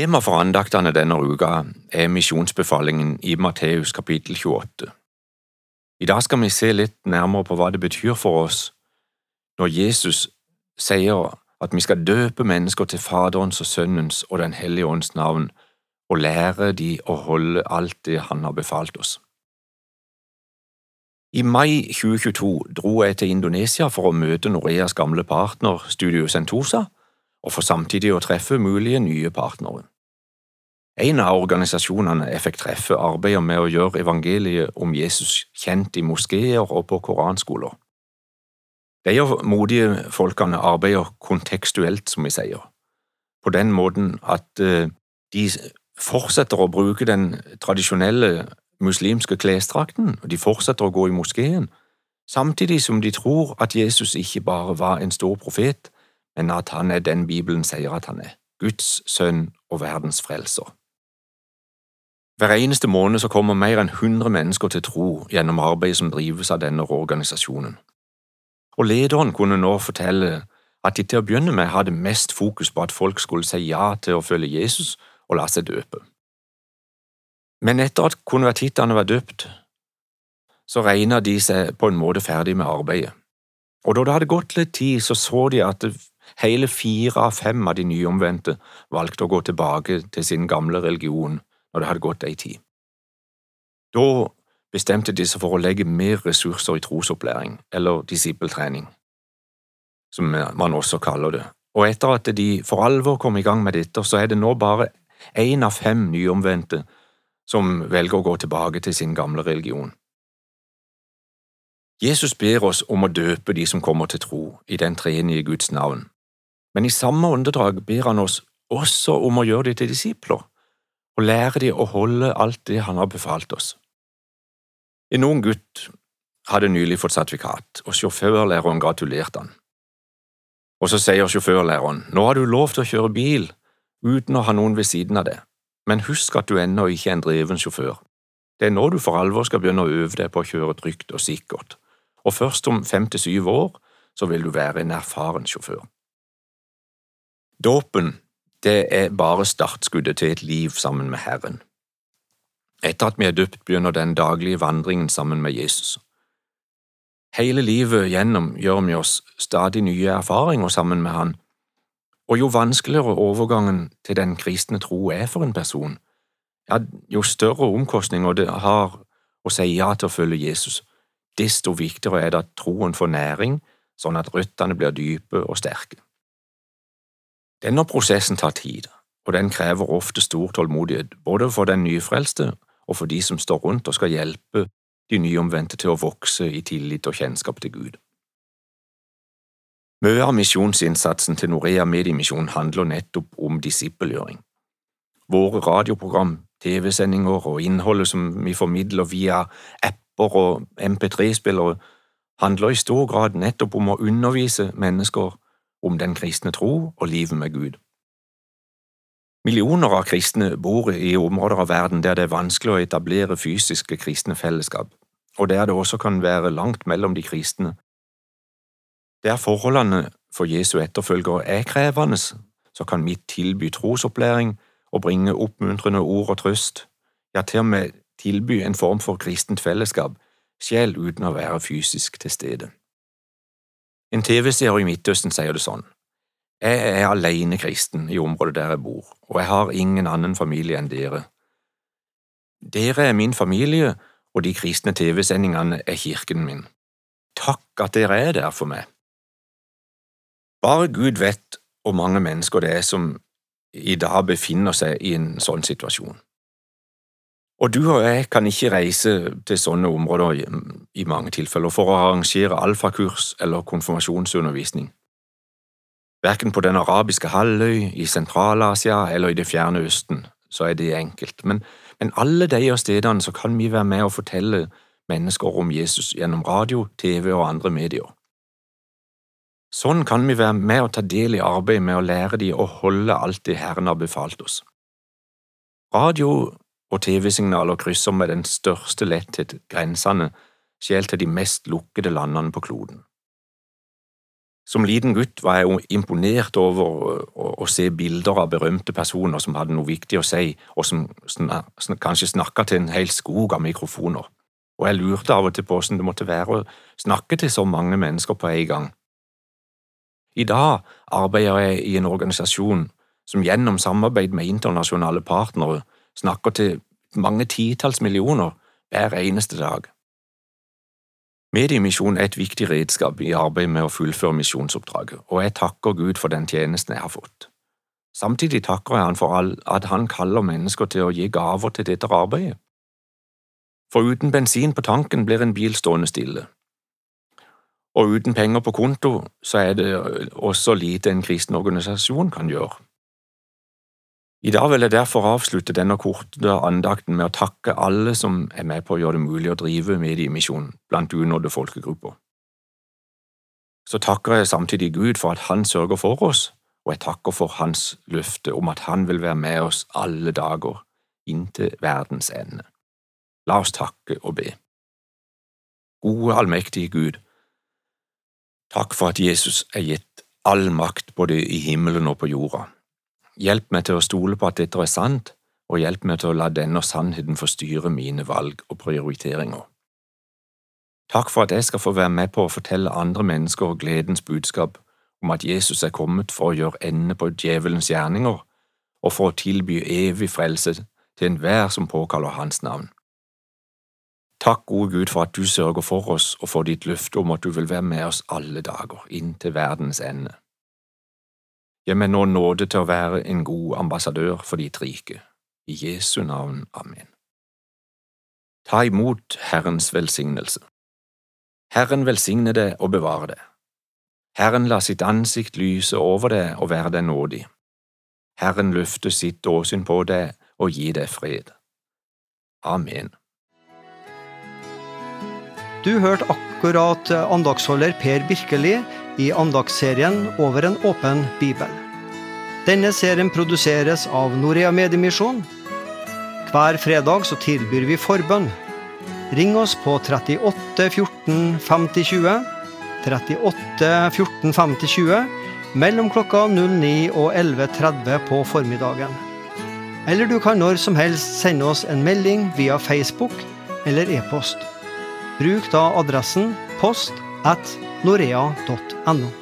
Tema for andaktene denne uka er misjonsbefalingen i Matteus kapittel 28. I dag skal vi se litt nærmere på hva det betyr for oss når Jesus sier at vi skal døpe mennesker til Faderens og Sønnens og Den hellige ånds navn og lære de å holde alt det Han har befalt oss. I mai 2022 dro jeg til Indonesia for å møte Noreas gamle partner Studio Sentosa og for samtidig å treffe mulige nye partnere. En av organisasjonene jeg fikk treffe, arbeider med å gjøre evangeliet om Jesus kjent i moskeer og på koranskoler. De modige folkene arbeider kontekstuelt, som vi sier, på den måten at eh, de fortsetter å bruke den tradisjonelle muslimske klesdrakten, og de fortsetter å gå i moskeen, samtidig som de tror at Jesus ikke bare var en stor profet, men at han er den Bibelen sier at han er, Guds sønn og verdens frelser. Hver eneste måned så kommer mer enn 100 mennesker til tro gjennom arbeidet som drives av denne organisasjonen. Og lederen kunne nå fortelle at de til å begynne med hadde mest fokus på at folk skulle si ja til å følge Jesus og la seg døpe. Men etter at konvertittene var døpt, så regna de seg på en måte ferdig med arbeidet. Og da det hadde gått litt tid, så så de at Hele fire av fem av de nyomvendte valgte å gå tilbake til sin gamle religion når det hadde gått ei tid. Da bestemte de seg for å legge mer ressurser i trosopplæring, eller disippeltrening, som man også kaller det, og etter at de for alvor kom i gang med dette, så er det nå bare én av fem nyomvendte som velger å gå tilbake til sin gamle religion. Jesus ber oss om å døpe de som kommer til tro i den treenige Guds navn, men i samme åndedrag ber han oss også om å gjøre de til disipler, og lære de å holde alt det han har befalt oss. En ung gutt hadde nylig fått sertifikat, og sjåførlæreren gratulerte han. Og så sier sjåførlæreren, nå har du lov til å kjøre bil uten å ha noen ved siden av deg, men husk at du ennå ikke er en dreven sjåfør. Det er nå du for alvor skal begynne å øve deg på å kjøre trygt og sikkert, og først om fem til syv år så vil du være en erfaren sjåfør. Dåpen, det er bare startskuddet til et liv sammen med Herren. Etter at vi er døpt, begynner den daglige vandringen sammen med Jesus. Hele livet gjennom gjør vi oss stadig nye erfaringer sammen med Han, og jo vanskeligere overgangen til den kristne tro er for en person, ja, jo større omkostninger det har å si ja til å følge Jesus, desto viktigere er det at troen får næring, sånn at røttene blir dype og sterke. Denne prosessen tar tid, og den krever ofte stor tålmodighet, både for den nyfrelste og for de som står rundt og skal hjelpe de nyomvendte til å vokse i tillit og kjennskap til Gud. Mye av misjonsinnsatsen til Norea Mediemisjon handler nettopp om disippelgjøring. Våre radioprogram, TV-sendinger og innholdet som vi formidler via apper og MP3-spillere, handler i stor grad nettopp om å undervise mennesker om den kristne tro og livet med Gud. Millioner av kristne bor i områder av verden der det er vanskelig å etablere fysiske kristne fellesskap, og der det også kan være langt mellom de kristne. Der forholdene for Jesu etterfølgere er krevende, så kan vi tilby trosopplæring og bringe oppmuntrende ord og trøst, ja, til og med tilby en form for kristent fellesskap, selv uten å være fysisk til stede. En TV-serie i Midtøsten sier det sånn. Jeg er alene kristen i området der jeg bor, og jeg har ingen annen familie enn dere. Dere er min familie, og de kristne TV-sendingene er kirken min. Takk at dere er der for meg. Bare Gud vet hvor mange mennesker det er som i dag befinner seg i en sånn situasjon. Og du og jeg kan ikke reise til sånne områder i mange tilfeller for å arrangere alfakurs eller konfirmasjonsundervisning. Verken på den arabiske halvøy, i Sentral-Asia eller i Det fjerne Østen, så er det enkelt, men, men alle de stedene så kan vi være med og fortelle mennesker om Jesus gjennom radio, TV og andre medier. Sånn kan vi være med og ta del i arbeidet med å lære de å holde alt det Herren har befalt oss. Radio og TV-signaler krysser med den største letthet grensene, selv til de mest lukkede landene på kloden. Som liten gutt var jeg jo imponert over å, se bilder av berømte personer som hadde noe viktig å si, og som kanskje snakka til en hel skog av mikrofoner. Og jeg lurte av og til på hvordan det måtte være å snakke til så mange mennesker på en gang. I dag arbeider jeg i en organisasjon som gjennom samarbeid med internasjonale partnere snakker til mange titalls millioner hver eneste dag. Mediemisjon er et viktig redskap i arbeidet med å fullføre misjonsoppdraget, og jeg takker Gud for den tjenesten jeg har fått. Samtidig takker jeg Han for at Han kaller mennesker til å gi gaver til dette arbeidet. For uten bensin på tanken blir en bil stående stille. Og uten penger på konto så er det også lite en kristen organisasjon kan gjøre. I dag vil jeg derfor avslutte denne korte andakten med å takke alle som er med på å gjøre det mulig å drive mediemisjon blant unådde folkegrupper. Så takker jeg samtidig Gud for at Han sørger for oss, og jeg takker for Hans løfte om at Han vil være med oss alle dager inntil verdens ende. La oss takke og be. Gode, allmektige Gud, takk for at Jesus er gitt all makt både i himmelen og på jorda. Hjelp meg til å stole på at dette er sant, og hjelp meg til å la denne sannheten få styre mine valg og prioriteringer. Takk for at jeg skal få være med på å fortelle andre mennesker gledens budskap om at Jesus er kommet for å gjøre ende på djevelens gjerninger og for å tilby evig frelse til enhver som påkaller hans navn. Takk, gode Gud, for at du sørger for oss og for ditt løfte om at du vil være med oss alle dager, inn til verdens ende. Gi meg nå nåde til å være en god ambassadør for ditt rike. I Jesu navn. Amen. Ta imot Herrens velsignelse. Herren velsigne deg og bevare deg. Herren la sitt ansikt lyse over deg og være deg nådig. Herren løfte sitt åsyn på deg og gi deg fred. Amen. Du hørte akkurat andagsholder Per Birkeli i andagsserien Over en åpen bibel. Denne serien produseres av Norea Mediemisjon. Hver fredag så tilbyr vi forbønn. Ring oss på 38 14 50 20, 38 14 50 20, mellom klokka 09 og 11.30 på formiddagen. Eller du kan når som helst sende oss en melding via Facebook eller e-post. Bruk da adressen post at norea.no.